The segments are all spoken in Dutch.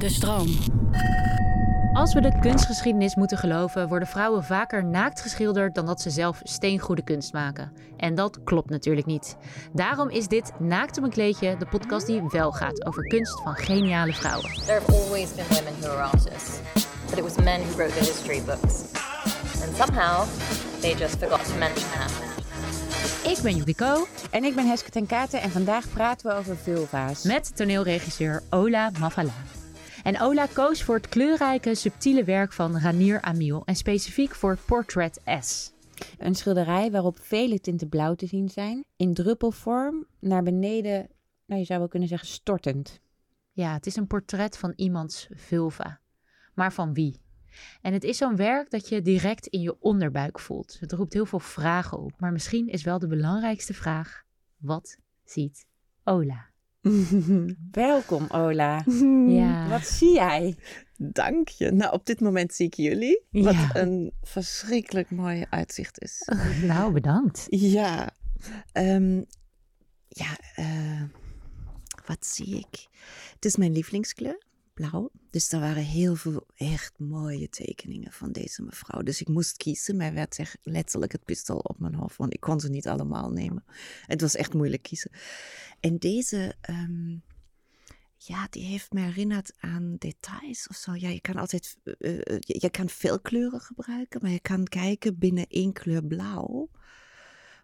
De stroom. Als we de kunstgeschiedenis moeten geloven, worden vrouwen vaker naakt geschilderd dan dat ze zelf steengoede kunst maken. En dat klopt natuurlijk niet. Daarom is dit Naakt op een kleedje de podcast die wel gaat over kunst van geniale vrouwen. There have always been women who are artists, but it was men who wrote the history books. And somehow, they just forgot to mention that. Ik ben Yukiko En ik ben Heske ten Katen en vandaag praten we over vulva's. met toneelregisseur Ola Mavala. En Ola koos voor het kleurrijke, subtiele werk van Ranier Amiel en specifiek voor Portrait S. Een schilderij waarop vele tinten blauw te zien zijn, in druppelvorm, naar beneden, nou je zou wel kunnen zeggen stortend. Ja, het is een portret van iemands vulva. Maar van wie? En het is zo'n werk dat je direct in je onderbuik voelt. Het roept heel veel vragen op, maar misschien is wel de belangrijkste vraag: wat ziet Ola? Welkom Ola. Ja. Wat zie jij? Dank je. Nou, op dit moment zie ik jullie. Wat Ja. een verschrikkelijk mooi uitzicht is. Nou, bedankt. Ja. ehm, ja, eh, wat zie ik? Het is mijn lievelingskleur, Dus er waren heel veel echt mooie tekeningen van deze mevrouw. Dus ik moest kiezen. Mij werd echt letterlijk het pistool op mijn hoofd. Want ik kon ze niet allemaal nemen. Het was echt moeilijk kiezen. En deze... ehm, ja, die heeft me herinnerd aan details of zo. Ja, je kan altijd, eh, eh, je, je kan veel kleuren gebruiken, maar je kan kijken binnen één kleur blauw.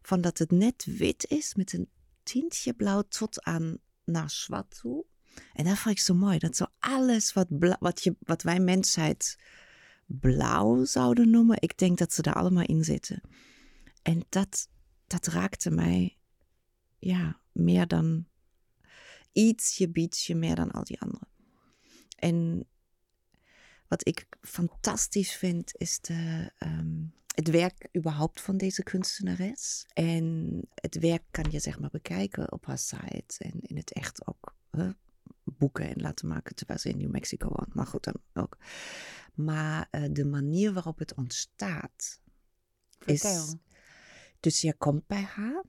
Van dat het net wit is met een tintje blauw tot aan naar zwart toe. En dat vond ik zo mooi. Dat zo alles wat, wat, je, wat wij mensheid blauw zouden noemen, ik denk dat ze daar allemaal in zitten. En dat, dat raakte mij, ja, meer dan ietsje, bietsje meer dan al die anderen. En wat ik fantastisch vind, is de, ehm, het werk überhaupt van deze kunstenares. En het werk kan je zeg maar bekijken op haar site en in het echt ook boeken en laten maken terwijl ze in New Mexico woont. Maar goed, dan ook. Maar eh, de manier waarop het ontstaat is... Dus je komt bij haar.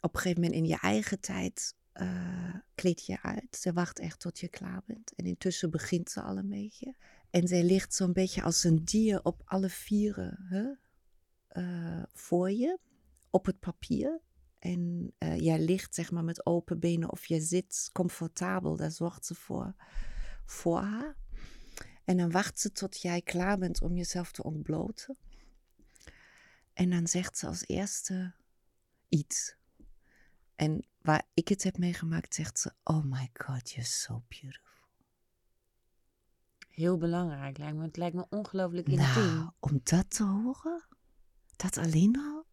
Op een gegeven moment in je eigen tijd eh, kleed je uit. Ze wacht echt tot je klaar bent. En intussen begint ze al een beetje. En zij ligt zo'n beetje als een dier op alle vieren hè? eh, voor je. Op het papier. En eh, jij ligt zeg maar met open benen of je zit comfortabel. Daar zorgt ze voor, voor haar. En dan wacht ze tot jij klaar bent om jezelf te ontbloten. En dan zegt ze als eerste iets. En waar ik het heb meegemaakt, zegt ze: Oh my God, you're so beautiful. Heel belangrijk lijkt me. Het lijkt me ongelooflijk intiem. Nou, om dat te horen, dat alleen al.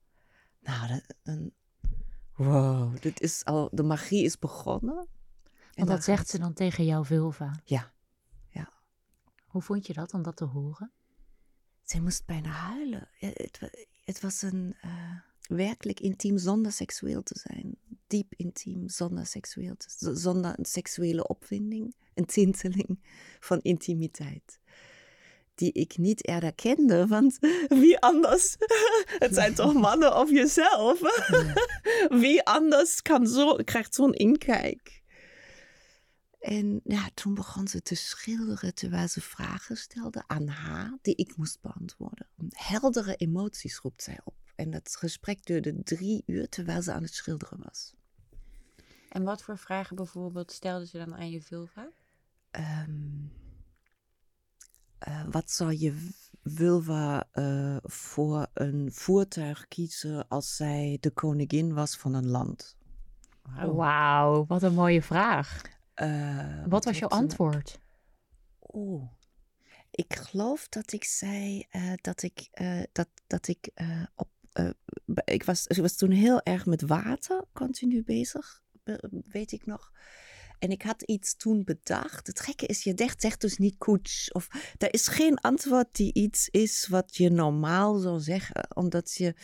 Nou, dat, een, wow, dit is al, de magie is begonnen. En dat zegt ze dan tegen jouw vulva. Ja, ja. Hoe vond je dat om dat te horen? Zij moest bijna huilen. Het, wa- het was een eh, werkelijk intiem zonder seksueel te zijn. Diep intiem zonder seksueel te Zonder een seksuele opwinding. Een tinteling van intimiteit. Die ik niet eerder kende, want wie anders? Het zijn toch mannen of jezelf? Wie anders kan zo, krijgt zo'n inkijk? En ja, toen begon ze te schilderen terwijl ze vragen stelde aan haar die ik moest beantwoorden. Heldere emoties roept zij op. En dat gesprek duurde drie uur terwijl ze aan het schilderen was. En wat voor vragen bijvoorbeeld stelde ze dan aan je vulva? Ehm, eh, wat zou je vulva eh, voor een voertuig kiezen als zij de koningin was van een land? Wauw, wat een mooie vraag. Eh, Wat was jouw antwoord? Oeh. Ik geloof dat ik zei dat ik, dat, dat ik op. ik, was, ik was toen heel erg met water continu bezig, be- weet ik nog. En ik had iets toen bedacht. Het gekke is, je zegt, zegt dus niet koets. Of er is geen antwoord die iets is wat je normaal zou zeggen. Omdat je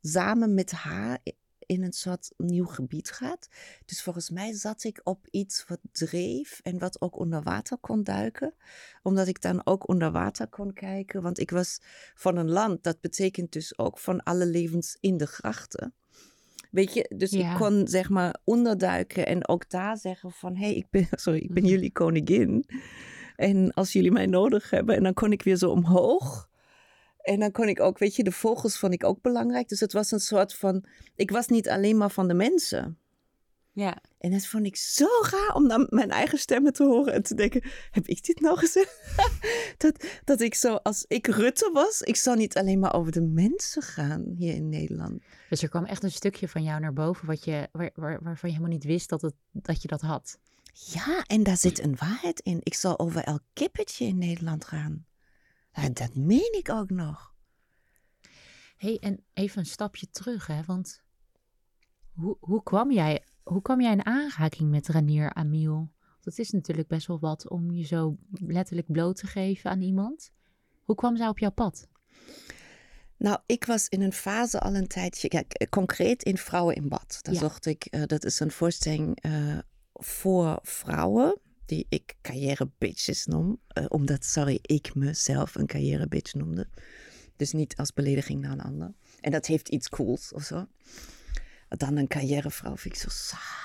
samen met haar in een soort nieuw gebied gaat. Dus volgens mij zat ik op iets wat dreef en wat ook onder water kon duiken. Omdat ik dan ook onder water kon kijken. Want ik was van een land, dat betekent dus ook van alle levens in de grachten. Weet je, dus Ja. ik kon zeg maar onderduiken en ook daar zeggen van... hé, hey, ik ben, sorry, ik ben jullie koningin. En als jullie mij nodig hebben, en dan kon ik weer zo omhoog. En dan kon ik ook, weet je, de vogels vond ik ook belangrijk. Dus het was een soort van, ik was niet alleen maar van de mensen. Ja. En dat vond ik zo raar om dan mijn eigen stemmen te horen en te denken, heb ik dit nou gezegd? dat, dat ik zo, als ik Rutte was, ik zou niet alleen maar over de mensen gaan hier in Nederland. Dus er kwam echt een stukje van jou naar boven wat je, waar, waar- waarvan je helemaal niet wist dat, het, dat je dat had. Ja, en daar zit een waarheid in. Ik zal over elk kippetje in Nederland gaan. Dat meen ik ook nog. hey, en even een stapje terug, hè? Want hoe, hoe, kwam jij, hoe kwam jij in aanraking met Ranier Amiel? Dat is natuurlijk best wel wat om je zo letterlijk bloot te geven aan iemand. Hoe kwam zij op jouw pad? Nou, ik was in een fase al een tijdje, kijk, eh, concreet in Vrouwen in Bad. Daar Ja. zocht ik, eh, dat is een voorstelling eh, voor vrouwen, die ik carrière bitches noem. omdat, sorry, ik mezelf een carrière bitch noemde. Dus niet als belediging naar een ander. En dat heeft iets cools of zo. Dan een carrièrevrouw vind ik zo saai.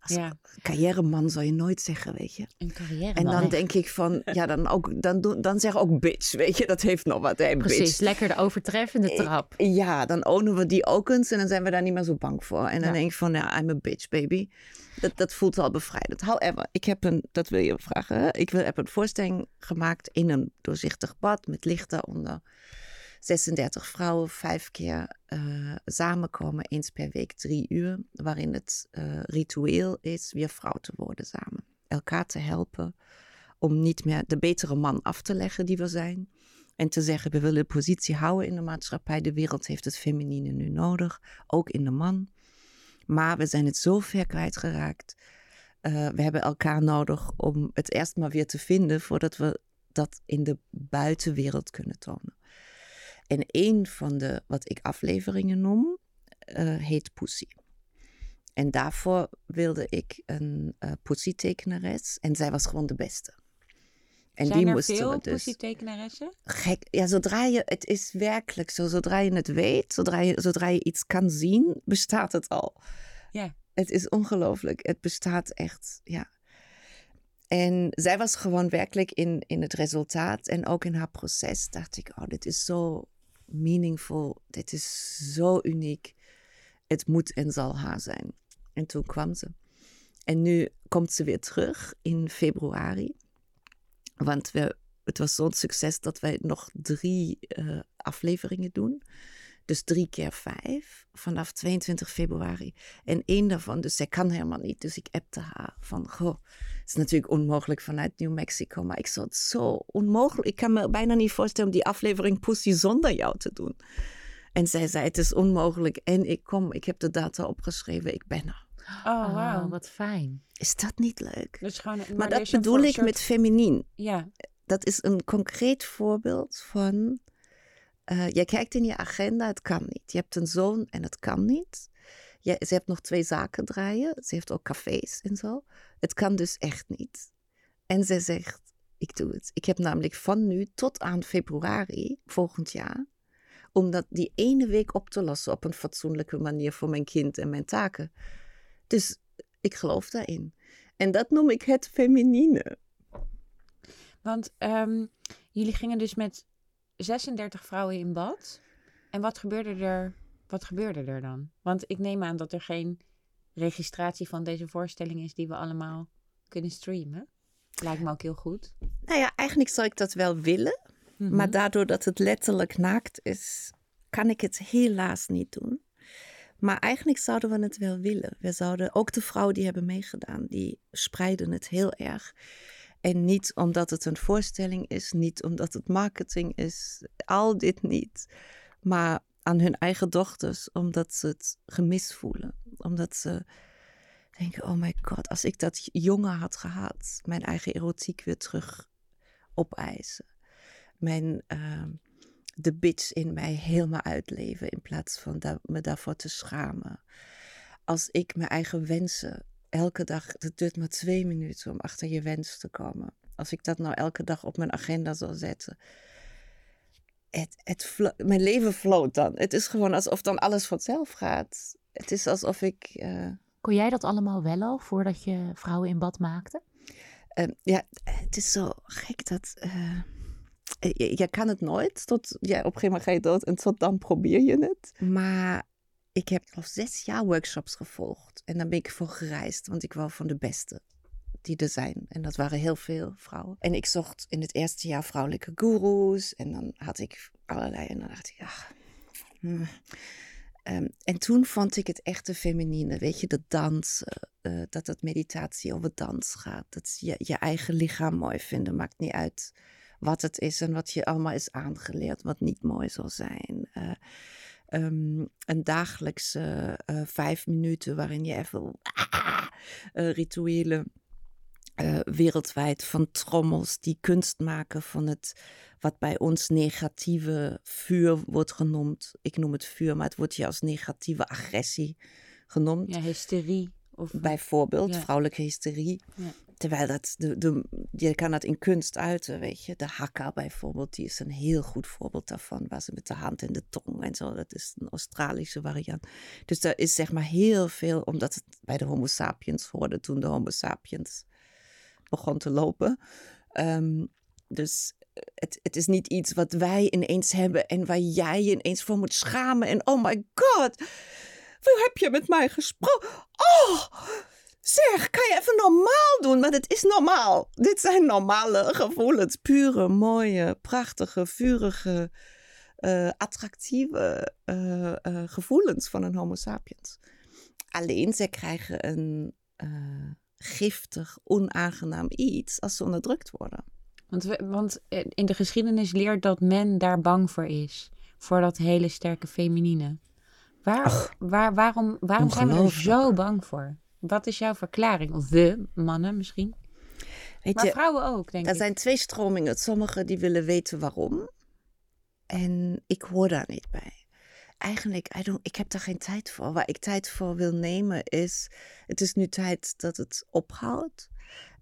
Als Ja. carrièreman zou je nooit zeggen, weet je. Een carrière. En dan denk ik van, ja, dan, ook, dan, dan zeg ook bitch, weet je. Dat heeft nog wat, hè, bitch. Precies, lekker de overtreffende trap. Ja, dan ownen we die ook eens en dan zijn we daar niet meer zo bang voor. En dan Ja. denk ik van, ja, I'm a bitch, baby. Dat, dat voelt al bevrijdend. However, ik heb een, dat wil je vragen, hè? ik wil- heb een voorstelling gemaakt in een doorzichtig bad met lichten onder. 36 vrouwen, vijf keer eh, samenkomen, eens per week drie uur. Waarin het eh, ritueel is weer vrouw te worden samen. Elkaar te helpen om niet meer de betere man af te leggen die we zijn. En te zeggen, we willen positie houden in de maatschappij. De wereld heeft het feminine nu nodig, ook in de man. Maar we zijn het zo ver kwijtgeraakt. Eh we hebben elkaar nodig om het eerst maar weer te vinden voordat we dat in de buitenwereld kunnen tonen. En een van de, wat ik afleveringen noem, eh, heet Pussy. En daarvoor wilde ik een eh Pussy-tekenares en zij was gewoon de beste. En Zijn die er moesten veel dus pussy-tekenaressen? gek. Ja, zodra je, het is werkelijk zo, zodra je het weet, zodra je, zodra je iets kan zien, bestaat het al. Ja. Het is ongelooflijk. Het bestaat echt, ja. En zij was gewoon werkelijk in, in het resultaat en ook in haar proces dacht ik, oh, dit is zo meaningful, dit is zo uniek. Het moet en zal haar zijn. En toen kwam ze. En nu komt ze weer terug in februari. Want we, het was zo'n succes dat wij nog drie eh, afleveringen doen. Dus drie keer vijf vanaf 22 februari. En één daarvan, dus zij kan helemaal niet. Dus ik appte haar van, goh, is natuurlijk onmogelijk vanuit New Mexico. Maar ik zou het zo onmogelijk, ik kan me bijna niet voorstellen om die aflevering Pussy zonder jou te doen. En zij zei, het is onmogelijk. En ik kom, ik heb de data opgeschreven, ik ben er. Oh, wauw. Oh, wat fijn. Is dat niet leuk? Dus gewoon, maar, Maar dat bedoel ik soort- met feminien. Ja, dat is een concreet voorbeeld van. eh, jij kijkt in je agenda, het kan niet. Je hebt een zoon en het kan niet. Je, ze heeft nog twee zaken draaien. Ze heeft ook cafés en zo. Het kan dus echt niet. En zij zegt: Ik doe het. Ik heb namelijk van nu tot aan februari volgend jaar. om dat die ene week op te lossen op een fatsoenlijke manier voor mijn kind en mijn taken. Dus ik geloof daarin. En dat noem ik het feminine. want ehm, jullie gingen dus met 36 vrouwen in bad. En wat gebeurde er, wat gebeurde er dan? Want ik neem aan dat er geen registratie van deze voorstelling is die we allemaal kunnen streamen. Lijkt me ook heel goed. Nou ja, eigenlijk zou ik dat wel willen. Mhm. Maar daardoor dat het letterlijk naakt is, kan ik het helaas niet doen. Maar eigenlijk zouden we het wel willen. We zouden, ook de vrouwen die hebben meegedaan, die spreiden het heel erg. En niet omdat het een voorstelling is, niet omdat het marketing is, al dit niet. Maar aan hun eigen dochters, omdat ze het gemist voelen. Omdat ze denken, oh my god, als ik dat jonger had gehad, mijn eigen erotiek weer terug opeisen. Mijn, ehm, de bitch in mij helemaal uitleven in plaats van me daarvoor te schamen. Als ik mijn eigen wensen elke dag, het duurt maar twee minuten om achter je wens te komen. Als ik dat nou elke dag op mijn agenda zou zetten. Het, het mijn leven floot dan. Het is gewoon alsof dan alles vanzelf gaat. Het is alsof ik. eh, Kon jij dat allemaal wel al voordat je vrouwen in bad maakte? Ehm, ja, het is zo gek dat. je, je kan het nooit. Tot, ja, op een gegeven moment ga je dood en tot dan probeer je het. Maar ik heb al zes jaar workshops gevolgd. En dan ben ik voor gereisd, want ik wou van de beste die er zijn. En dat waren heel veel vrouwen. En ik zocht in het eerste jaar vrouwelijke goeroes. En dan had ik allerlei. En dan dacht ik, ach. hmm. Ehm, en toen vond ik het echte feminine, weet je, dat dansen, eh, dat het meditatie over dans gaat. Dat je je eigen lichaam mooi vinden, maakt niet uit wat het is en wat je allemaal is aangeleerd, wat niet mooi zal zijn. Eh, ehm, een dagelijkse eh, vijf minuten waarin je even rituelen eh, wereldwijd van trommels die kunst maken van het wat bij ons negatieve vuur wordt genoemd. Ik noem het vuur, maar het wordt hier als negatieve agressie genoemd. Ja, hysterie. Of, Bijvoorbeeld Ja. vrouwelijke hysterie. Ja. Terwijl dat, de, de, je kan dat in kunst uiten, weet je. De hakka bijvoorbeeld, die is een heel goed voorbeeld daarvan. Waar ze met de hand en de tong en zo, dat is een Australische variant. Dus er is zeg maar heel veel, omdat het bij de homo sapiens hoorde toen de homo sapiens begon te lopen. Ehm, dus het, het is niet iets wat wij ineens hebben en waar jij je ineens voor moet schamen. En oh my god, hoe heb je met mij gesproken? Oh, zeg, kan je even normaal doen? Maar het is normaal. Dit zijn normale gevoelens. Pure, mooie, prachtige, vurige, eh, attractieve eh, eh, gevoelens van een homo sapiens. Alleen, zij krijgen een eh, giftig, onaangenaam iets als ze onderdrukt worden. Want, we- want in de geschiedenis leert dat men daar bang voor is. Voor dat hele sterke feminine. Waar, waar, waarom waarom zijn we er zo bang voor? Wat is jouw verklaring? Of we, mannen misschien? Weet Maar je, vrouwen ook, denk Er ik. zijn twee stromingen. Sommigen die willen weten waarom. En ik hoor daar niet bij. Eigenlijk, I don't, ik heb daar geen tijd voor. Waar ik tijd voor wil nemen is... Het is nu tijd dat het ophoudt.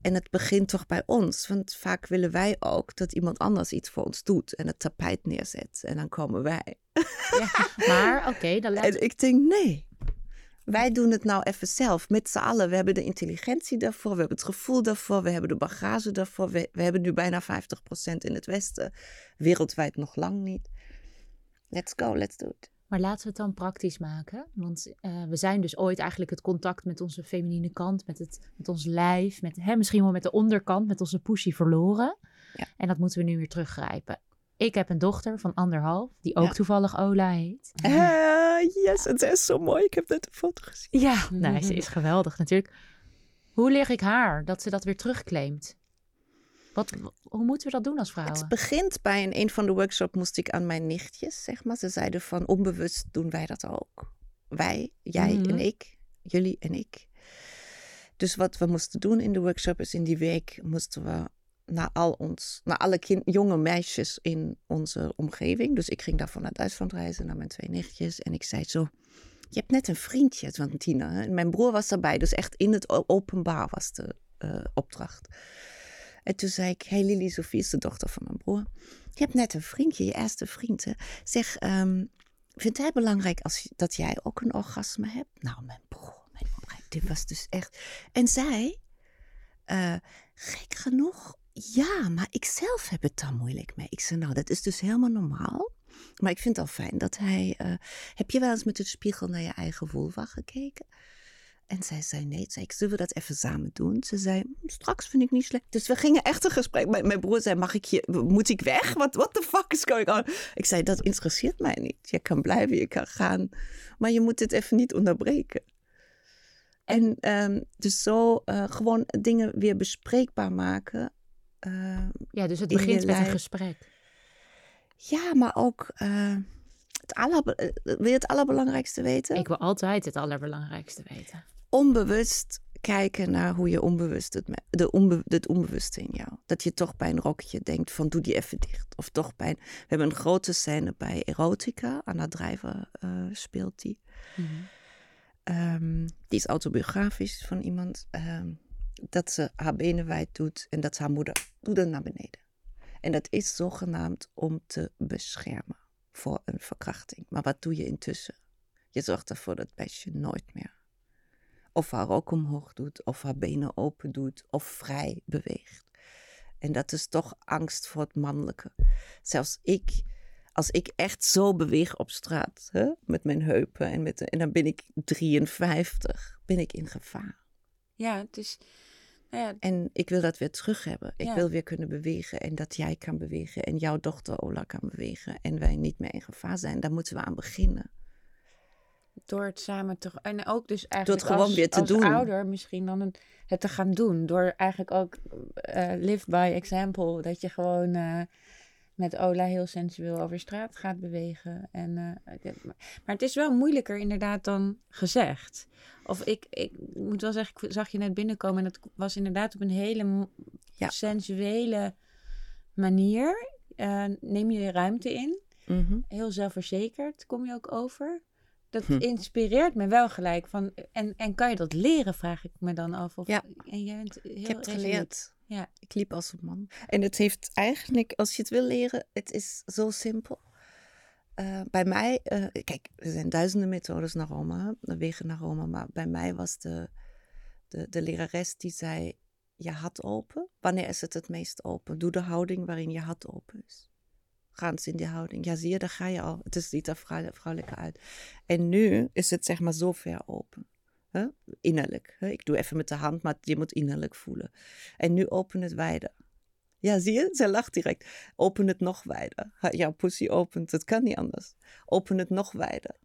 En het begint toch bij ons. Want vaak willen wij ook dat iemand anders iets voor ons doet. En het tapijt neerzet. En dan komen wij. Maar oké, dan laten En ik denk, nee. Wij doen het nou even zelf, met z'n allen. We hebben de intelligentie daarvoor, we hebben het gevoel daarvoor, we hebben de bagage daarvoor. We, we hebben nu bijna 50% in het Westen, wereldwijd nog lang niet. Let's go, let's do it. Maar laten we het dan praktisch maken. Want eh, we zijn dus ooit eigenlijk het contact met onze feminine kant, met, het, met ons lijf, met, hè, misschien wel met de onderkant, met onze pushy verloren. Ja. En dat moeten we nu weer teruggrijpen. Ik heb een dochter van anderhalf, die ook Ja. toevallig Ola heet. Ah, yes, het is zo mooi. Ik heb net een foto gezien. Ja, nou, ze is geweldig natuurlijk. Hoe leer ik haar dat ze dat weer terugclaimt? Wat, hoe moeten we dat doen als vrouwen? Het begint bij een, een van de workshops moest ik aan mijn nichtjes, zeg maar. Ze zeiden van onbewust doen wij dat ook. Wij, jij Mhm. en ik, jullie en ik. Dus wat we moesten doen in de workshop is in die week moesten we naar al ons, naar alle kind, jonge meisjes in onze omgeving. Dus ik ging daarvan naar Duitsland reizen, naar mijn twee nichtjes. En ik zei zo, je hebt net een vriendje Tina. En mijn broer was erbij, dus echt in het openbaar was de eh, opdracht. En toen zei ik, hey Lily, Sophie is de dochter van mijn broer. Je hebt net een vriendje, je eerste vriend. Zeg, ehm, vindt hij belangrijk als, dat jij ook een orgasme hebt? Nou, mijn broer, mijn dit was dus echt... En zij, eh, gek genoeg, ja, maar ik zelf heb het daar moeilijk mee. Ik zei, nou, dat is dus helemaal normaal. Maar ik vind het al fijn dat hij... eh, heb je wel eens met de spiegel naar je eigen vulva gekeken? En zij zei nee. Zei ik, zullen we dat even samen doen? Ze zei, "Hm, straks vind ik niet slecht. Dus we gingen echt een gesprek. Mijn, mijn broer zei, mag ik je, moet ik weg? Wat what the fuck is going on? Ik zei, dat interesseert mij niet. Je kan blijven, je kan gaan. Maar je moet het even niet onderbreken. En ehm, dus zo eh, gewoon dingen weer bespreekbaar maken. Eh, ja, dus het begint met een gesprek. ja, maar ook eh, het aller, eh, wil je het allerbelangrijkste weten? Ik wil altijd het allerbelangrijkste weten. Onbewust kijken naar hoe je onbewust het, de onbe, het onbewuste in jou. Dat je toch bij een rokje denkt van doe die even dicht. Of toch bij een, we hebben een grote scène bij Erotica. Anna Drijver eh, speelt die. Ehm, die is autobiografisch van iemand. ehm, dat ze haar benen wijd doet en dat haar moeder doet naar beneden. En dat is zogenaamd om te beschermen voor een verkrachting. Maar wat doe je intussen? Je zorgt ervoor dat het beestje nooit meer of haar ook omhoog doet, of haar benen open doet, of vrij beweegt. En dat is toch angst voor het mannelijke. Zelfs ik, als ik echt zo beweeg op straat, hè, met mijn heupen en, met, en dan ben ik 53, ben ik in gevaar. Ja, het is... Nou ja, En ik wil dat weer terug hebben. Ik Ja. wil weer kunnen bewegen en dat jij kan bewegen en jouw dochter Ola kan bewegen en wij niet meer in gevaar zijn. Daar moeten we aan beginnen. Door het samen te... En ook dus eigenlijk gewoon als, weer te als doen. ouder misschien dan het, het te gaan doen. Door eigenlijk ook eh live by example. Dat je gewoon eh, met Ola heel sensueel over straat gaat bewegen. En, eh, maar het is wel moeilijker inderdaad dan gezegd. Of ik, ik moet wel zeggen, ik zag je net binnenkomen en dat was inderdaad op een hele Ja. sensuele manier. Neem je ruimte in. Mhm. Heel zelfverzekerd kom je ook over. Dat Hm. inspireert me wel gelijk. Van, en, en kan je dat leren, vraag ik me dan af. Of, Ja. En jij bent heel Ik heb het resoluut. geleerd. Ja. Ik liep als een man. En het heeft eigenlijk, als je het wil leren, het is zo simpel. Eh, bij mij, eh, kijk, er zijn duizenden methodes naar Rome, wegen naar Rome, maar bij mij was de, de, de lerares die zei, je had open. Wanneer is het het meest open? Doe de houding waarin je had open is. Eens in die houding. Ja, zie je, daar ga je al. Het is, ziet er vrou- vrouwelijker uit. En nu is het zeg maar zo ver open. Hè? Innerlijk. Hè? Ik doe even met de hand, maar je moet innerlijk voelen. En nu open het wijder. Ja, zie je? Zij lacht direct. Open het nog wijder. Jouw pussy opent, het kan niet anders. Open het nog wijder.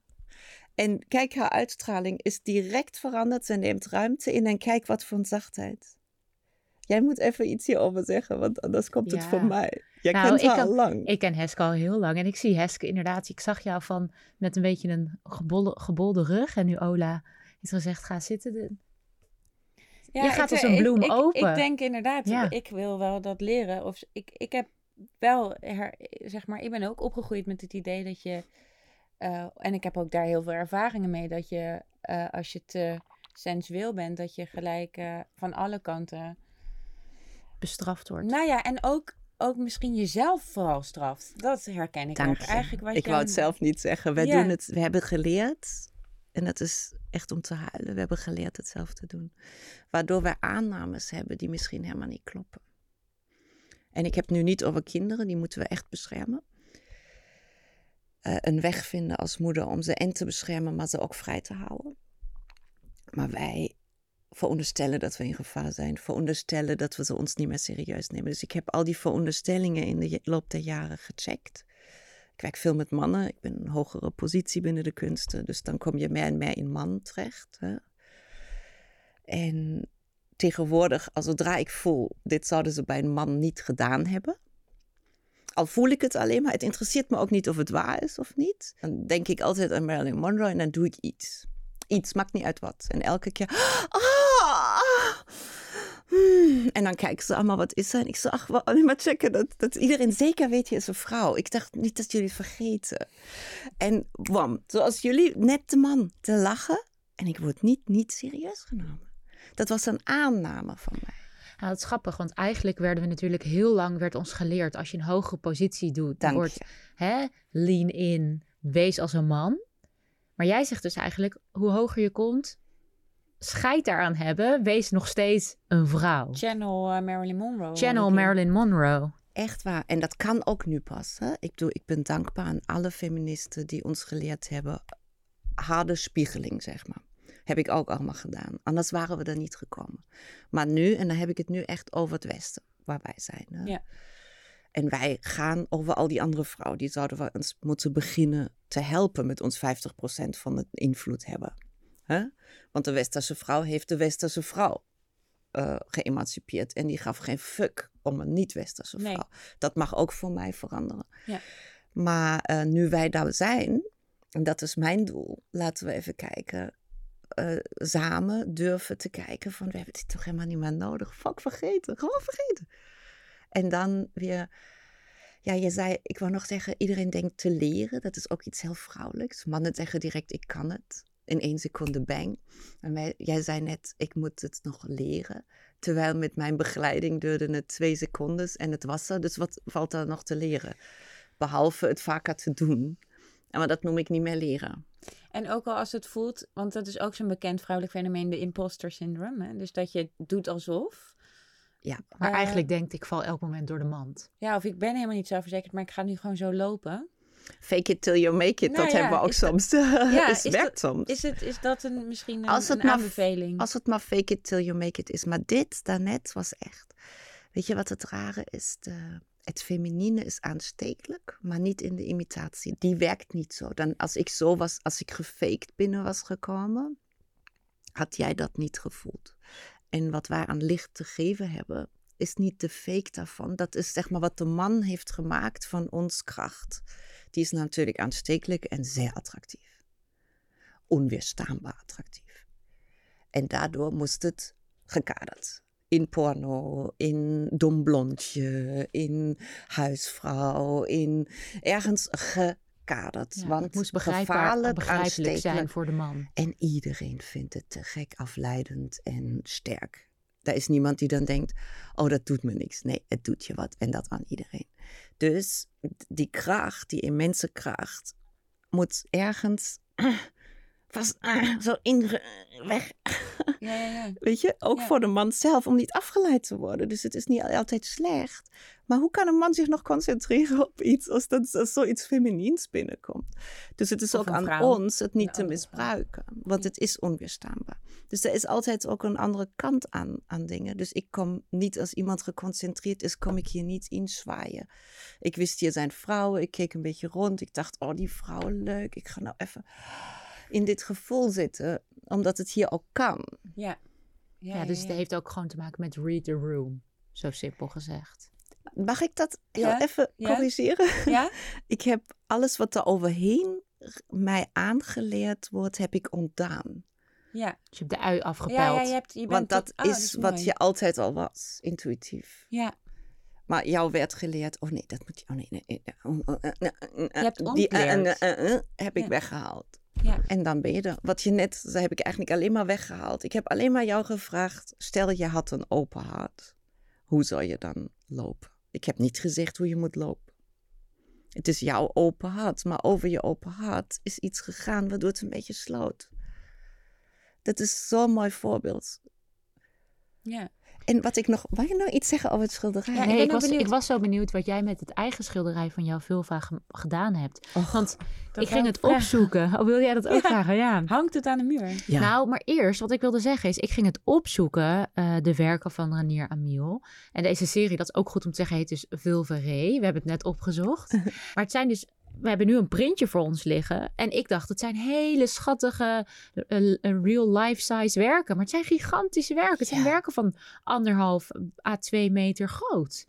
En kijk, haar uitstraling is direct veranderd. Ze neemt ruimte in en kijk wat voor een zachtheid. Jij moet even iets hierover zeggen, want anders komt het voor mij. Jij Nou, kent ik haar al lang. Ik ken Heske al heel lang en ik zie Heske inderdaad. Ik zag jou van met een beetje een gebolde rug. En nu Ola heeft gezegd: ga zitten. De- Ja, Je gaat ik- als een ik- bloem ik, open. Ik denk inderdaad, Ja. ik wil wel dat leren. Of ik, ik heb wel, her, zeg maar, ik ben ook opgegroeid met het idee dat je, eh, en ik heb ook daar heel veel ervaringen mee, dat je eh, als je te sensueel bent, dat je gelijk eh, van alle kanten bestraft wordt. Nou ja, en ook, ook misschien jezelf vooral straft. Dat herken ik Dank erg. je. eigenlijk. Wat ik je wou het zelf niet zeggen. Wij Ja. doen het, we hebben geleerd, en dat is echt om te huilen, we hebben geleerd het zelf te doen. Waardoor wij aannames hebben die misschien helemaal niet kloppen. En ik heb nu niet over kinderen, die moeten we echt beschermen. Eh, een weg vinden als moeder om ze en te beschermen, maar ze ook vrij te houden. Maar wij veronderstellen dat we in gevaar zijn, veronderstellen dat we ze ons niet meer serieus nemen. Dus ik heb al die veronderstellingen in de loop der jaren gecheckt. Ik werk veel met mannen. Ik ben een hogere positie binnen de kunsten. Dus dan kom je meer en meer in man terecht. Hè? En tegenwoordig, als zodra ik voel, dit zouden ze bij een man niet gedaan hebben. Al voel ik het alleen maar, het interesseert me ook niet of het waar is of niet. Dan denk ik altijd aan Marilyn Monroe en dan doe ik iets. Iets, maakt niet uit wat. En elke keer, hmm. En dan kijken ze allemaal, wat is er? En ik zeg, ach, wel, alleen maar checken dat, dat iedereen zeker weet, je is een vrouw. Ik dacht niet dat jullie het vergeten. En wam, zoals jullie, net de man te lachen. En ik word niet, niet serieus genomen. Dat was een aanname van mij. Nou, dat is grappig, want eigenlijk werden we natuurlijk heel lang werd ons geleerd als je een hogere positie doet, dan wordt hè, lean in, wees als een man. Maar jij zegt dus eigenlijk, hoe hoger je komt, scheid daaraan hebben, wees nog steeds een vrouw. Channel eh, Marilyn Monroe. Channel. Marilyn Monroe. Echt waar. En dat kan ook nu pas. Hè? Ik, doe, ik ben dankbaar aan alle feministen die ons geleerd hebben. Harde spiegeling, zeg maar. Heb ik ook allemaal gedaan. Anders waren we er niet gekomen. Maar nu, en dan heb ik het nu echt over het Westen, waar wij zijn. Hè? Ja. En wij gaan over al die andere vrouwen. Die zouden we ons moeten beginnen te helpen met ons 50% van het invloed hebben. Hè? Want de Westerse vrouw heeft de Westerse vrouw eh, geëmancipeerd. En die gaf geen fuck om een niet-Westerse Nee. vrouw. Dat mag ook voor mij veranderen. Ja. Maar eh, nu wij daar zijn, en dat is mijn doel, laten we even kijken. eh, samen durven te kijken van we hebben dit toch helemaal niet meer nodig. Fuck, vergeten. Gewoon vergeten. En dan weer, ja, je zei, ik wou nog zeggen, iedereen denkt te leren. Dat is ook iets heel vrouwelijks. Mannen zeggen direct, ik kan het. In één seconde bang. En wij, jij zei net, ik moet het nog leren. Terwijl met mijn begeleiding duurde het twee seconden en het was er. Dus wat valt er nog te leren? Behalve het vaker te doen. En maar dat noem ik niet meer leren. En ook al als het voelt, want dat is ook zo'n bekend vrouwelijk fenomeen, de imposter syndrome. Hè? Dus dat je doet alsof. Ja, Maar Eh, eigenlijk denkt ik val elk moment door de mand. Ja, of ik ben helemaal niet zelfverzekerd, maar ik ga nu gewoon zo lopen. Fake it till you make it, Nou dat ja, hebben we ook dat- soms. Ja, is, is werkt soms. Is, het, is dat een, misschien een, Als het een maar- aanbeveling? Als het maar fake it till you make it is. Maar dit daarnet was echt. Weet je wat het rare is? De, het feminine is aanstekelijk, maar niet in de imitatie. Die werkt niet zo. Dan, als ik zo was, als ik gefaked binnen was gekomen, had jij dat niet gevoeld. En wat wij aan licht te geven hebben, is niet de fake daarvan. Dat is zeg maar wat de man heeft gemaakt van ons kracht. Die is natuurlijk aanstekelijk en zeer attractief. Onweerstaanbaar attractief. En daardoor moest het gekaderd. In porno, in dom blondje, in huisvrouw, in ergens gekaderd. Ja, want het moest begrijpelijk zijn aanstekelijk. voor de man. En iedereen vindt het te gek, afleidend en sterk. Er is niemand die dan denkt, oh dat doet me niks. Nee, het doet je wat en dat aan iedereen. Dus die kracht, die immense kracht, moet ergens vast zo in weg. Ja, ja, ja. Weet je, ook voor de man zelf, om niet afgeleid te worden. Dus het is niet altijd slecht. Maar hoe kan een man zich nog concentreren op iets als, dat, als zoiets feminiens binnenkomt? Dus het is Of ook aan vrouw. ons het niet te misbruiken. Want het is onweerstaanbaar. Dus er is altijd ook een andere kant aan, aan dingen. Dus ik kom niet als iemand geconcentreerd is, kom ik hier niet inzwaaien. Ik wist hier zijn vrouwen, ik keek een beetje rond. Ik dacht, oh die vrouw leuk. Ik ga nou even in dit gevoel zitten, omdat het hier ook kan. Ja. Ja, Ja, dus ja, het heeft ook gewoon te maken met read the room. Zo simpel gezegd. Mag ik dat heel Ja, even ja. corrigeren? Ja? Ik heb alles wat er overheen mij aangeleerd wordt, heb ik ontdaan. Ja. Dus je hebt de ui afgepeld. Ja, ja, je, hebt, je bent Want dat tot- oh, is wat je altijd al was, intuïtief. Ja. Maar jou werd geleerd, oh nee, dat moet je, oh nee, nee, nee, nee, oh, oh, eh, eh, eh, Je hebt die ontleerd. eh, eh, heb ik Ja. weggehaald. Ja. En dan ben je er. Wat je net zei, heb ik eigenlijk alleen maar weggehaald. Ik heb alleen maar jou gevraagd, stel je had een open hart. Hoe zou je dan lopen? Ik heb niet gezegd hoe je moet lopen. Het is jouw open hart, maar over je open hart is iets gegaan waardoor het een beetje sloot. Dat is zo'n mooi voorbeeld. Ja. En wat ik nog, wou je nou iets zeggen over het schilderij? Ja, Nee, ik was, ik was zo benieuwd wat jij met het eigen schilderij van jouw vulva ge- gedaan hebt. Och, Want ik ging het vragen. opzoeken. Oh, wil jij dat ook Ja. vragen? Ja. Hangt het aan de muur? ja. Nou, maar eerst, wat ik wilde zeggen is, ik ging het opzoeken, eh, de werken van Ranier Amiel. En deze serie, dat is ook goed om te zeggen, heet dus Vulveré. We hebben het net opgezocht. maar het zijn dus, we hebben nu een printje voor ons liggen. En ik dacht, het zijn hele schattige, eh, eh, real life-size werken. Maar het zijn gigantische werken. Het zijn Ja. werken van anderhalf à twee meter groot.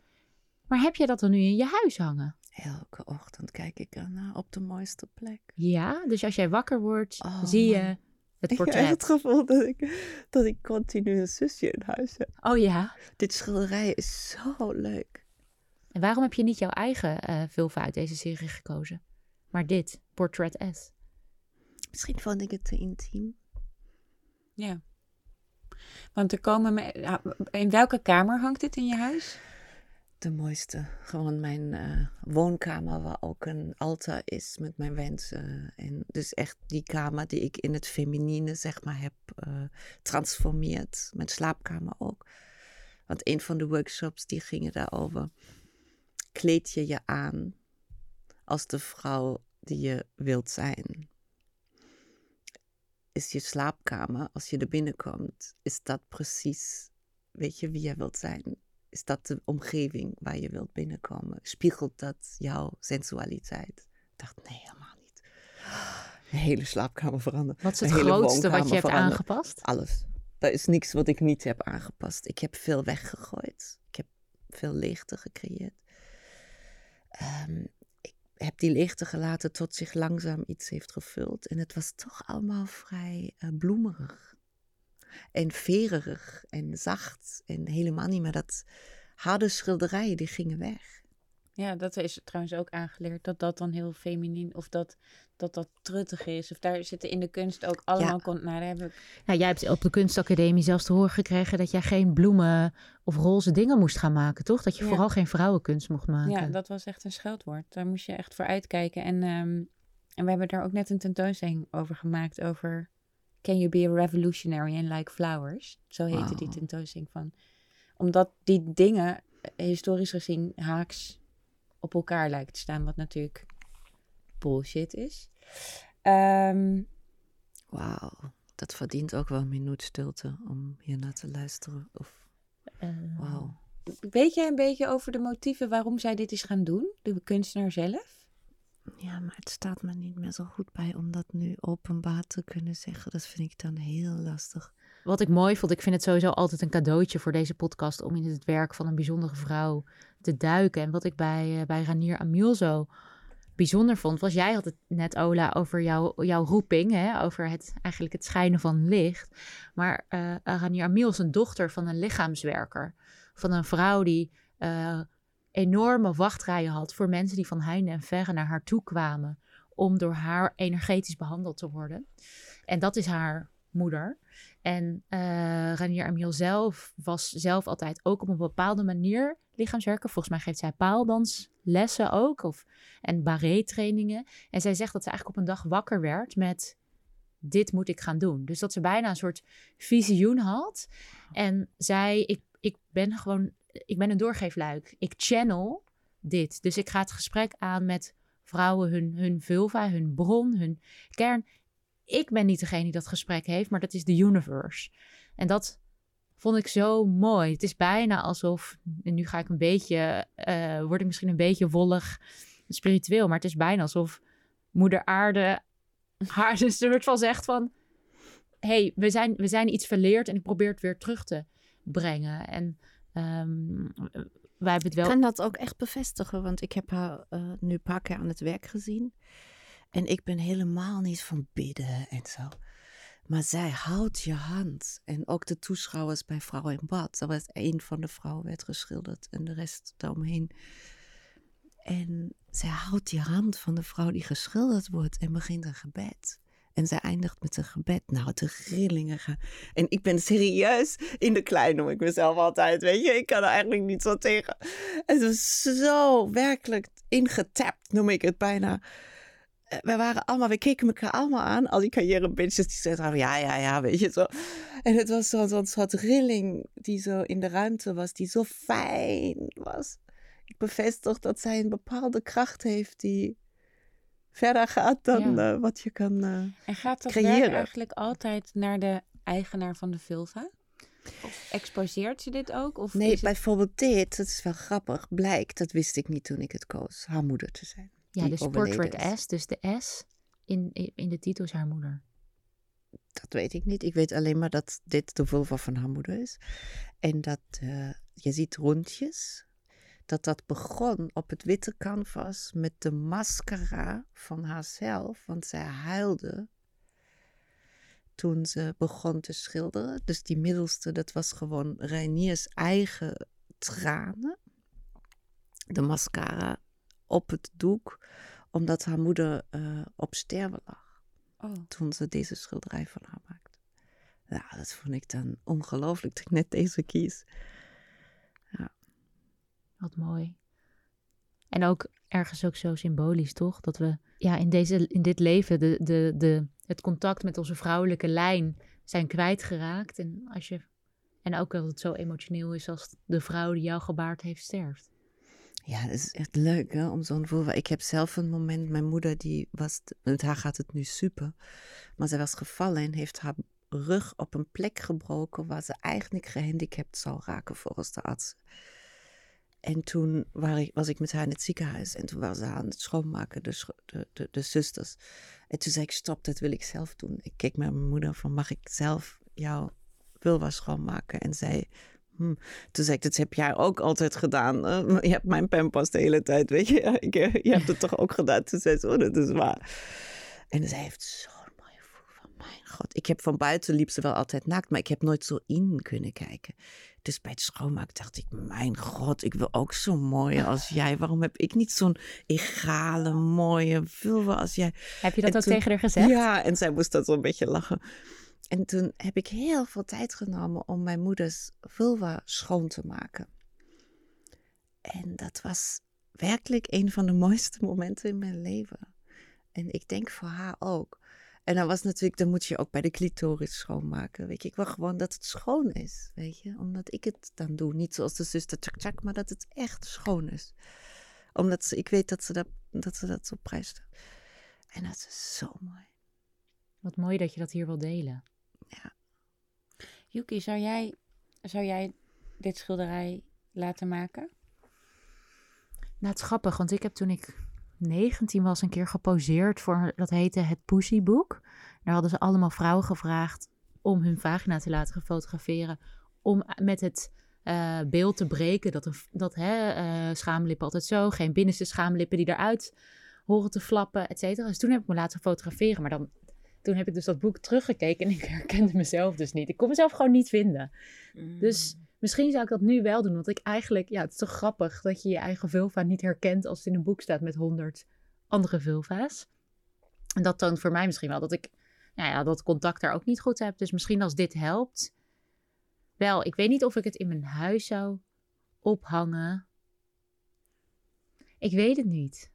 Maar heb je dat dan nu in je huis hangen? Elke ochtend kijk ik ernaar op de mooiste plek. Ja, dus als jij wakker wordt, Oh, zie je het Ik heb portret. het gevoel dat ik, dat ik continu een zusje in huis heb. Oh ja. Dit schilderij is zo leuk. En waarom heb je niet jouw eigen eh vulva uit deze serie gekozen? Maar dit, Portrait S. Misschien vond ik het te intiem. Ja. Want er komen... me- In welke kamer hangt dit in je huis? De mooiste. Gewoon mijn eh, woonkamer waar ook een altaar is met mijn wensen. En dus echt die kamer die ik in het feminine zeg maar heb eh transformeerd. Mijn slaapkamer ook. Want een van de workshops die gingen daarover. Kleed je je aan als de vrouw die je wilt zijn. Is je slaapkamer, als je er binnenkomt, is dat precies, weet je, wie je wilt zijn? Is dat de omgeving waar je wilt binnenkomen? Spiegelt dat jouw sensualiteit? Ik dacht, nee, helemaal niet. De hele slaapkamer veranderd. Wat is het grootste wat je hebt aangepast? Alles. Er is niks wat ik niet heb aangepast. Ik heb veel weggegooid. Ik heb veel leegte gecreëerd. Ehm, ik heb die leegte gelaten tot zich langzaam iets heeft gevuld. En het was toch allemaal vrij eh, bloemerig. En vererig en zacht. En helemaal niet meer dat harde schilderijen, die gingen weg. Ja, dat is trouwens ook aangeleerd. Dat dat dan heel feminien... Of dat dat, dat truttig is. Of daar zitten in de kunst ook allemaal... Kon, nou, daar heb ik... Nou, jij hebt op de kunstacademie zelfs te horen gekregen dat jij geen bloemen of roze dingen moest gaan maken, toch? Dat je Ja. vooral geen vrouwenkunst mocht maken. Ja, dat was echt een scheldwoord. Daar moest je echt voor uitkijken. En ehm, en we hebben daar ook net een tentoonstelling over gemaakt over Can you be a revolutionary and like flowers? Zo heette die tentoonstelling van. Omdat die dingen eh, historisch gezien haaks op elkaar lijkt te staan, wat natuurlijk bullshit is. Ehm, Wauw, dat verdient ook wel een minuut stilte om hier naar te luisteren. Of, Eh, wauw. weet jij een beetje over de motieven waarom zij dit is gaan doen, de kunstenaar zelf? Ja, maar het staat me niet meer zo goed bij om dat nu openbaar te kunnen zeggen. Dat vind ik dan heel lastig. Wat ik mooi vond, ik vind het sowieso altijd een cadeautje voor deze podcast om in het werk van een bijzondere vrouw te duiken. En wat ik bij, eh, bij Ranier Amiel zo bijzonder vond, was jij had het net, Ola, over jouw, jouw roeping, hè? over het, eigenlijk het schijnen van licht. Maar eh Ranier Amiel is een dochter van een lichaamswerker. Van een vrouw die eh, enorme wachtrijen had voor mensen die van heinde en verre naar haar toe kwamen om door haar energetisch behandeld te worden. En dat is haar moeder. En eh Ranier Amiel zelf was zelf altijd ook op een bepaalde manier lichaamswerker. Volgens mij geeft zij paaldanslessen ook. Of, en barré trainingen. En zij zegt dat ze eigenlijk op een dag wakker werd met dit moet ik gaan doen. Dus dat ze bijna een soort visioen had. En zei, ik, ik ben gewoon, ik ben een doorgeefluik. Ik channel dit. Dus ik ga het gesprek aan met vrouwen, hun, hun vulva, hun bron, hun kern. Ik ben niet degene die dat gesprek heeft, maar dat is de universe. En dat vond ik zo mooi. Het is bijna alsof, en nu ga ik een beetje, eh, word ik misschien een beetje wollig spiritueel, maar het is bijna alsof moeder aarde haar een soort van zegt van, hey, we zijn, we zijn iets verleerd en ik probeer het weer terug te brengen. En ehm, wij hebben het wel... Ik kan dat ook echt bevestigen, want ik heb haar eh, nu een paar keer aan het werk gezien. En ik ben helemaal niet van bidden en zo. Maar zij houdt je hand. En ook de toeschouwers bij Vrouw in Bad. Dat was één van de vrouwen werd geschilderd en de rest daaromheen. En zij houdt die hand van de vrouw die geschilderd wordt en begint een gebed. En zij eindigt met een gebed. Nou, de rillingen gaan. En ik ben serieus in de klein, noem ik mezelf altijd. Weet je, ik kan er eigenlijk niet zo tegen. Het was zo werkelijk ingetapt, noem ik het bijna. Eh, We waren allemaal, we keken elkaar allemaal aan. Al die carrière-bitches die zeiden van, ja, ja, ja, weet je zo. En het was zo'n zo soort rilling die zo in de ruimte was, die zo fijn was. Ik bevestig dat zij een bepaalde kracht heeft die verder gaat dan Ja. eh, wat je kan... eh, En gaat dat Creëren. werk eigenlijk altijd naar de eigenaar van de vulva? Of exposeert ze dit ook? Of Nee, het- bijvoorbeeld dit, dat is wel grappig, blijkt, dat wist ik niet toen ik het koos, haar moeder te zijn. Ja, dus Portrait. S, dus de S in, in de titel is haar moeder. Dat weet ik niet. Ik weet alleen maar dat dit de vulva van haar moeder is. En dat eh, je ziet rondjes. Dat dat begon op het witte canvas met de mascara van haarzelf. Want zij huilde toen ze begon te schilderen. Dus die middelste, dat was gewoon Reiniers eigen tranen. De mascara op het doek, omdat haar moeder eh, op sterven lag Oh. toen ze deze schilderij van haar maakte. Ja, dat vond ik dan ongelooflijk dat ik net deze kies. Wat mooi. En ook ergens ook zo symbolisch, toch? Dat we ja, in, deze, in dit leven de, de, de, het contact met onze vrouwelijke lijn zijn kwijtgeraakt. En, als je, en ook dat het zo emotioneel is als de vrouw die jou gebaard heeft sterft. Ja, dat is echt leuk hè, om zo'n voorval. Ik heb zelf een moment, mijn moeder die was, met haar gaat het nu super, maar zij was gevallen en heeft haar rug op een plek gebroken waar ze eigenlijk gehandicapt zou raken volgens de arts. En toen was ik met haar in het ziekenhuis en toen waren ze aan het schoonmaken, de, de, de, zusters. En toen zei ik, stop, dat wil ik zelf doen. Ik keek naar mijn moeder van, mag ik zelf jouw vulva schoonmaken? En zij, hm. toen zei ik, dat heb jij ook altijd gedaan. je hebt mijn pampers de hele tijd, weet je. Ja, ik, eh, je hebt het toch ook gedaan? Toen zei ze, oh, dat is waar. En zij heeft zo'n mooie vulva, mijn god. Ik heb van buiten liep ze wel altijd naakt, maar ik heb nooit zo in kunnen kijken. Dus bij het schoonmaken dacht ik, mijn god, ik wil ook zo mooi als jij. Waarom heb ik niet zo'n egale, mooie vulva als jij? Heb je dat En ook toen- tegen haar gezegd? Ja, en zij moest dat zo'n beetje lachen. En toen heb ik heel veel tijd genomen om mijn moeders vulva schoon te maken. En dat was werkelijk een van de mooiste momenten in mijn leven. En ik denk voor haar ook. En dan was natuurlijk, dan moet je ook bij de clitoris schoonmaken. Weet je, ik wil gewoon dat het schoon is. Weet je, omdat ik het dan doe. Niet zoals de zuster tjak tjak, maar dat het echt schoon is. Omdat ze, ik weet dat ze dat, dat, ze dat op prijs. En dat is zo mooi. Wat mooi dat je dat hier wil delen. Yuki, zou jij, zou jij dit schilderij laten maken? Nou, het is grappig, want ik heb toen ik 19 was een keer geposeerd voor, dat heette het Pussy Book. Daar hadden ze allemaal vrouwen gevraagd om hun vagina te laten fotograferen. Om met het eh, beeld te breken dat, een, dat hè, eh, schaamlippen altijd zo, geen binnenste schaamlippen die eruit horen te flappen, et cetera. Dus toen heb ik me laten fotograferen, maar dan, toen heb ik dus dat boek teruggekeken en ik herkende mezelf dus niet. Ik kon mezelf gewoon niet vinden. Dus misschien zou ik dat nu wel doen, want ik eigenlijk, ja, het is toch grappig dat je je eigen vulva niet herkent als het in een boek staat met honderd andere vulva's. En dat toont voor mij misschien wel dat ik, nou ja, dat contact daar ook niet goed heb. Dus misschien als dit helpt. Wel, ik weet niet of ik het in mijn huis zou ophangen. Ik weet het niet.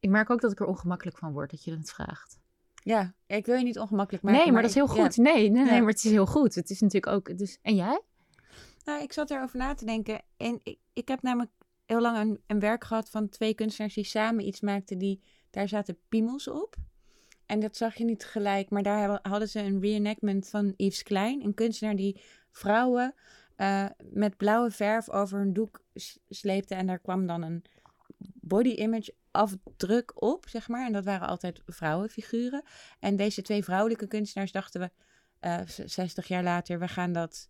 Ik merk ook dat ik er ongemakkelijk van word dat je het vraagt. Ja, ik wil je niet ongemakkelijk maken. nee, maar, dat is heel ja. goed. Nee, nee, nee, Ja. maar het is heel goed. Het is natuurlijk ook. Dus, en jij? Nou, ik zat erover na te denken. En ik, ik heb namelijk heel lang een, een werk gehad van twee kunstenaars die samen iets maakten. Die, daar zaten piemels op. En dat zag je niet gelijk. Maar daar hadden ze een reenactment van Yves Klein. Een kunstenaar die vrouwen eh, met blauwe verf over een doek sleepte. En daar kwam dan een body image afdruk op, zeg maar. En dat waren altijd vrouwenfiguren. En deze twee vrouwelijke kunstenaars dachten we... eh, z- 60 jaar later, we gaan dat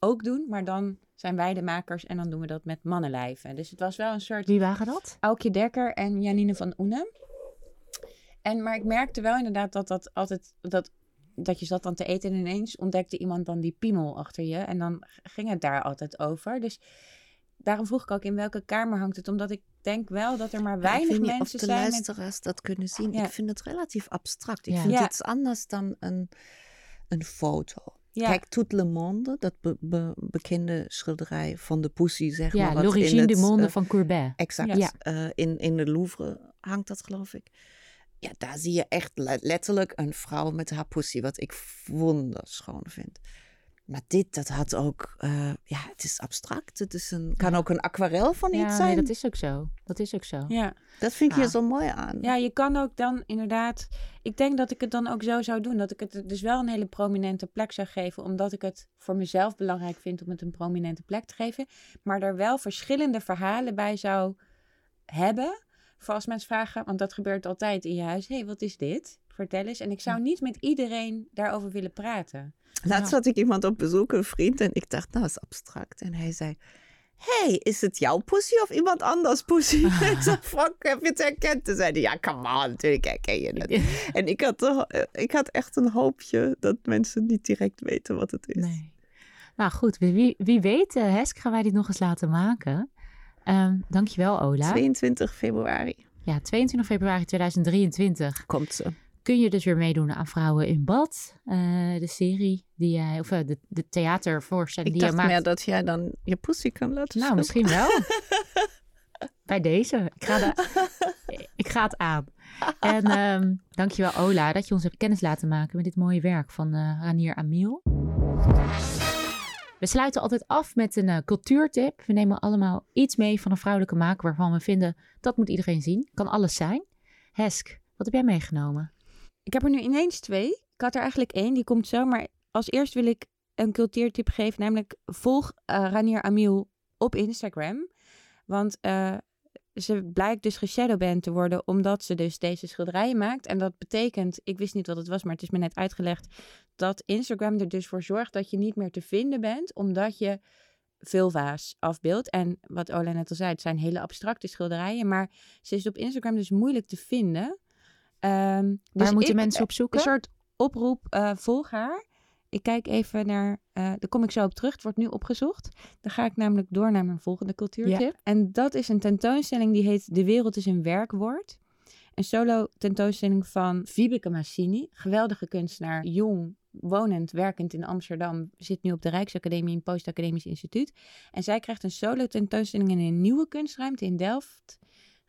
ook doen, maar dan zijn wij de makers en dan doen we dat met mannenlijven. Dus het was wel een soort Wie waren dat? Aukje Dekker en Janine van Oenen. En, maar ik merkte wel inderdaad dat dat altijd, dat, dat je zat dan te eten en ineens ontdekte iemand dan die piemel achter je. En dan ging het daar altijd over. Dus daarom vroeg ik ook in welke kamer hangt het. Omdat ik denk wel dat er maar ik weinig weet niet mensen of de zijn met... luisteraars dat kunnen zien. Ja. Ik vind het relatief abstract. Ik Ja. vind Ja. het anders dan een, een foto. Ja, Kijk, Tout le Monde, dat be- be- bekende schilderij van de Pussy, zeg Ja, maar. wat in L'origine du monde eh, van Courbet. Exact. Ja. Eh, in, in de Louvre hangt dat, geloof ik. Ja, daar zie je echt le- letterlijk een vrouw met haar pussy, wat ik wonderschoon vind. Maar dit, dat had ook, eh, ja, het is abstract. Het is een, kan ook een aquarel van iets Ja, zijn. nee, dat is ook zo. Dat is ook zo. ja. Dat vind ik hier Ah. zo mooi aan. Ja, je kan ook dan inderdaad. Ik denk dat ik het dan ook zo zou doen. Dat ik het dus wel een hele prominente plek zou geven. Omdat ik het voor mezelf belangrijk vind om het een prominente plek te geven. Maar er wel verschillende verhalen bij zou hebben. Voor als mensen vragen, want dat gebeurt altijd in je huis. Hé, hey, wat is dit? Vertel eens. En ik zou niet met iedereen daarover willen praten. Laatst had ik iemand op bezoek, een vriend, en ik dacht, nou, dat is abstract. En hij zei, hey, is het jouw pussy of iemand anders pussy? ik zei, fuck, heb je het herkend? Toen zei hij, ja, come on, natuurlijk herken je het. en ik had, toch- eh, ik had echt een hoopje dat mensen niet direct weten wat het is. Nee. Nou goed, wie, wie weet, eh, Hesk, gaan wij dit nog eens laten maken. Ehm dankjewel, Ola. 22 februari Ja, 22 februari 2023 komt ze. Kun je dus weer meedoen aan Vrouwen in Bad. eh, de serie die jij, of eh, de, de theatervoorstelling Ik die dacht jij maakt. meer dat jij dan je pussy kan laten Nou, misschien wel. Bij deze. Ik ga, de, ik ga het aan. En ehm, dankjewel Ola dat je ons hebt kennis laten maken met dit mooie werk van eh, Ranier Amiel. We sluiten altijd af met een cultuurtip. We nemen allemaal iets mee van een vrouwelijke maker waarvan we vinden dat moet iedereen zien. Kan alles zijn. Hesk, wat heb jij meegenomen? Ik heb er nu ineens twee. Ik had er eigenlijk één, die komt zo. Maar als eerst wil ik een cultuurtip geven. Namelijk volg eh, Ranier Amiel op Instagram. Want eh, ze blijkt dus geshadowband te worden omdat ze dus deze schilderijen maakt. En dat betekent, ik wist niet wat het was, maar het is me net uitgelegd, dat Instagram er dus voor zorgt dat je niet meer te vinden bent, omdat je vulva's afbeeldt. En wat Ola net al zei, het zijn hele abstracte schilderijen, maar ze is op Instagram dus moeilijk te vinden. Ehm, Waar dus moeten ik- mensen op zoeken? Een soort oproep, eh, volg haar. Ik kijk even naar, eh daar kom ik zo op terug. Het wordt nu opgezocht. Dan ga ik namelijk door naar mijn volgende cultuurtip. En dat is een tentoonstelling die heet De Wereld is een Werkwoord. Een solo tentoonstelling van Vibeke Massini. Geweldige kunstenaar, jong, wonend, werkend in Amsterdam. Zit nu op de Rijksacademie in Postacademisch Instituut. En zij krijgt een solo tentoonstelling in een nieuwe kunstruimte in Delft.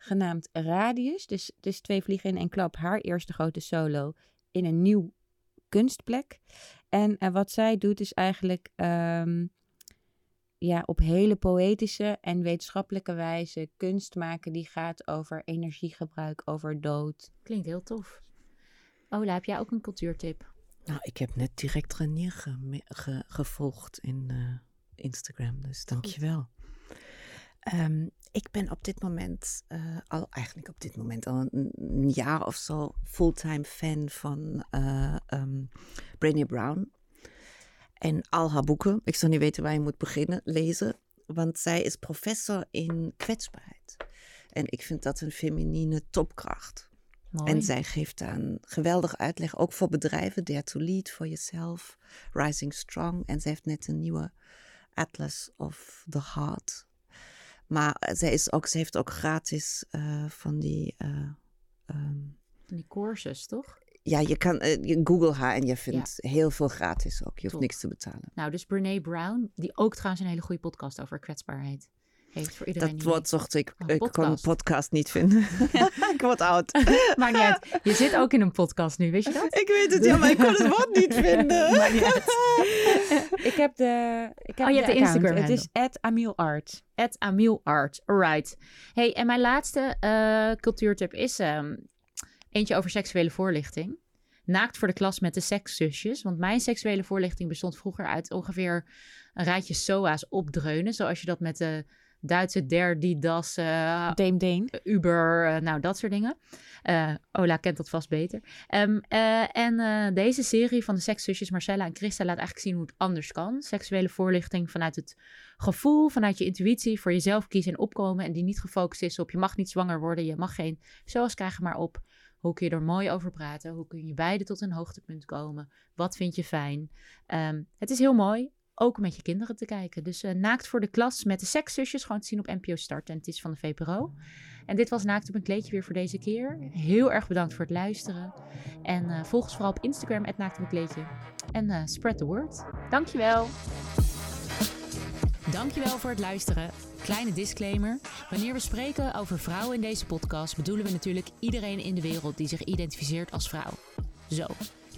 Genaamd Radius. Dus, dus twee vliegen in één klap. Haar eerste grote solo in een nieuw kunstplek. En eh, wat zij doet is eigenlijk ehm, ja, op hele poëtische en wetenschappelijke wijze kunst maken die gaat over energiegebruik, over dood. Klinkt heel tof. Ola, heb jij ook een cultuurtip? Nou, ik heb net direct Renier ge- gevolgd in eh, Instagram, dus dankjewel. Ehm ik ben op dit moment, eh, al eigenlijk op dit moment al een, een jaar of zo, fulltime fan van ehm Brené Brown. En al haar boeken, ik zou niet weten waar je moet beginnen, lezen. Want zij is professor in kwetsbaarheid. En ik vind dat een feminine topkracht. Mooi. En zij geeft een geweldig uitleg, ook voor bedrijven. Dare to lead, for yourself, rising strong. En zij heeft net een nieuwe Atlas of the Heart. Maar eh, zij, is ook, ze heeft ook gratis eh, van die... ehm, Van die courses, toch? ja, je kan je Google haar en je vindt heel veel gratis ook. Je hoeft Top. niks te betalen. Nou, dus Brene Brown, die ook trouwens een hele goede podcast over kwetsbaarheid heeft voor iedereen. Dat woord zocht ik. Oh, ik kon podcast. podcast niet vinden. ik word oud. weet. Maakt niet uit. Je zit ook in een podcast nu, wist je dat? ik weet het, ja, maar ik kon het woord niet vinden. Maakt niet uit. Ik heb de, ik heb Oh, je hebt de. Instagram Het is @amielart. At Amiel Art. Alright. Hey, en mijn laatste eh, cultuurtip is ehm, eentje over seksuele voorlichting. Naakt voor de klas met de sekszusjes. Want mijn seksuele voorlichting bestond vroeger uit ongeveer een rijtje SOA's opdreunen. Zoals je dat met de Duitse der, die, das, Dame Dane. Uber, eh, nou dat soort dingen. Ola kent dat vast beter. Ehm, eh, en deze serie van de sekszusjes Marcella en Christa laat eigenlijk zien hoe het anders kan. Seksuele voorlichting vanuit het gevoel, vanuit je intuïtie, voor jezelf kiezen en opkomen. En die niet gefocust is op je mag niet zwanger worden, je mag geen zoals krijgen, maar op hoe kun je er mooi over praten? Hoe kun je beide tot een hoogtepunt komen? Wat vind je fijn? Ehm, het is heel mooi, ook met je kinderen te kijken. Dus eh, Naakt voor de klas met de sekszusjes, gewoon te zien op NPO Start. En het is van de VPRO. En dit was Naakt op een kleedje weer voor deze keer. Heel erg bedankt voor het luisteren. En eh, volg ons vooral op Instagram, Naakt op een kleedje. En eh, spread the word. Dankjewel. Dankjewel voor het luisteren. Kleine disclaimer. Wanneer we spreken over vrouwen in deze podcast, bedoelen we natuurlijk iedereen in de wereld die zich identificeert als vrouw. Zo.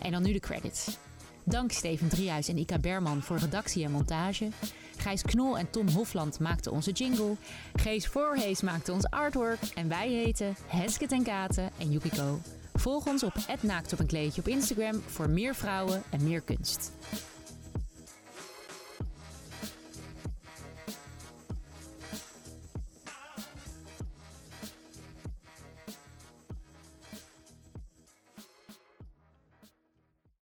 En dan nu de credits. Dank Steven Driehuis en Ika Berman voor redactie en montage. Gijs Knol en Tom Hofland maakten onze jingle. Gees Voorhees maakte ons artwork. En wij heten Hesket en Katen en Yukiko. Volg ons op @naakt op een kleedje op Instagram voor meer vrouwen en meer kunst.